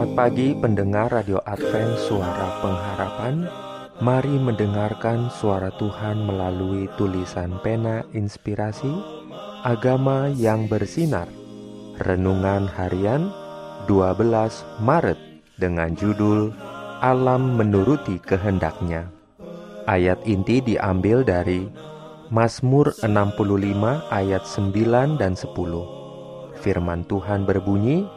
Selamat pagi pendengar Radio Advent Suara Pengharapan. Mari mendengarkan suara Tuhan melalui tulisan pena inspirasi Agama yang bersinar. Renungan harian 12 Maret dengan judul Alam menuruti kehendaknya. Ayat inti diambil dari Mazmur 65 ayat 9 dan 10 Firman Tuhan berbunyi,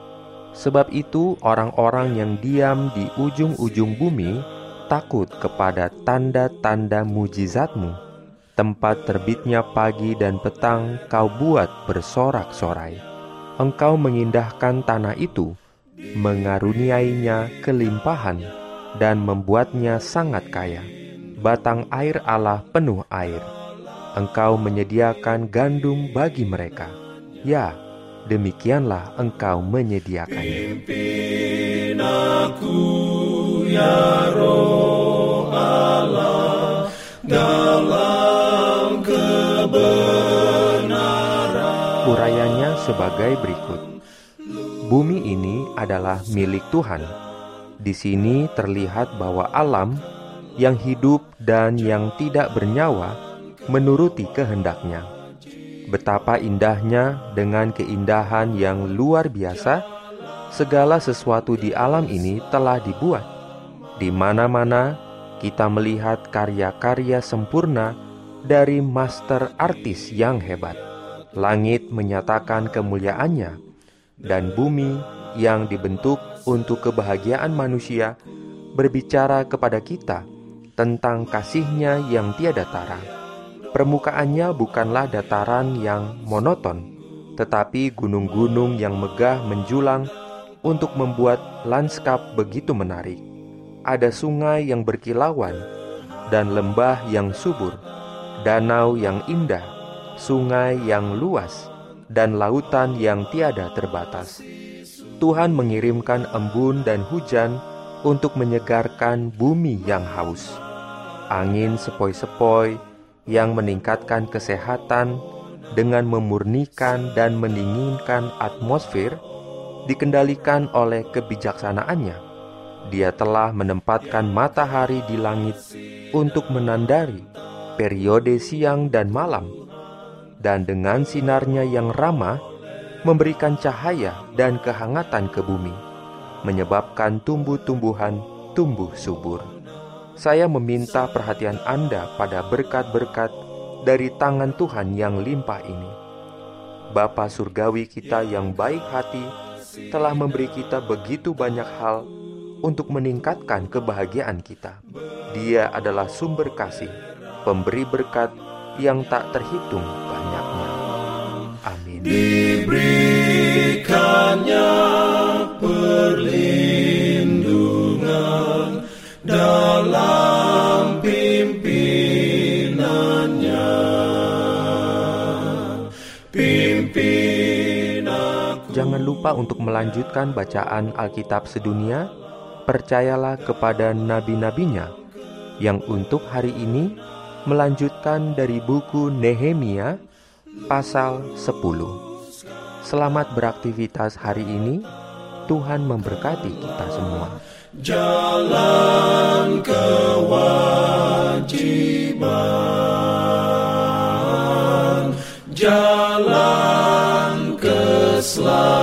Sebab itu orang-orang yang diam di ujung-ujung bumi takut kepada tanda-tanda mujizatmu. Tempat terbitnya pagi dan petang kau buat bersorak-sorai. Engkau mengindahkan tanah itu, mengaruniainya kelimpahan, dan membuatnya sangat kaya. Batang air Allah penuh air. Engkau menyediakan gandum bagi mereka. Ya, demikianlah engkau menyediakannya. Pimpin aku ya roh Allah dalam kebenaran. Urayanya sebagai berikut. Bumi ini adalah milik Tuhan. Di sini terlihat bahwa alam yang hidup dan yang tidak bernyawa menuruti kehendaknya. Betapa indahnya dengan keindahan yang luar biasa, segala sesuatu di alam ini telah dibuat. Di mana-mana kita melihat karya-karya sempurna dari master artis yang hebat. Langit menyatakan kemuliaannya, dan bumi yang dibentuk untuk kebahagiaan manusia berbicara kepada kita tentang kasihnya yang tiada tara. Permukaannya bukanlah dataran yang monoton, tetapi gunung-gunung yang megah menjulang untuk membuat lanskap begitu menarik. Ada sungai yang berkilauan dan lembah yang subur, danau yang indah, sungai yang luas, dan lautan yang tiada terbatas. Tuhan mengirimkan embun dan hujan untuk menyegarkan bumi yang haus. Angin sepoi-sepoi yang meningkatkan kesehatan dengan memurnikan dan mendinginkan atmosfer dikendalikan oleh kebijaksanaannya. Dia telah menempatkan matahari di langit untuk menandari periode siang dan malam, dan dengan sinarnya yang ramah memberikan cahaya dan kehangatan ke bumi, menyebabkan tumbuh-tumbuhan tumbuh subur saya meminta perhatian Anda pada berkat-berkat dari tangan Tuhan yang limpah ini. Bapa surgawi kita yang baik hati telah memberi kita begitu banyak hal untuk meningkatkan kebahagiaan kita. Dia adalah sumber kasih, pemberi berkat yang tak terhitung banyaknya. Amin. Diberikannya Jangan lupa untuk melanjutkan bacaan Alkitab sedunia. Percayalah kepada nabi-nabinya yang untuk hari ini melanjutkan dari buku Nehemia pasal 10. Selamat beraktivitas hari ini. Tuhan memberkati kita semua. Jalan love.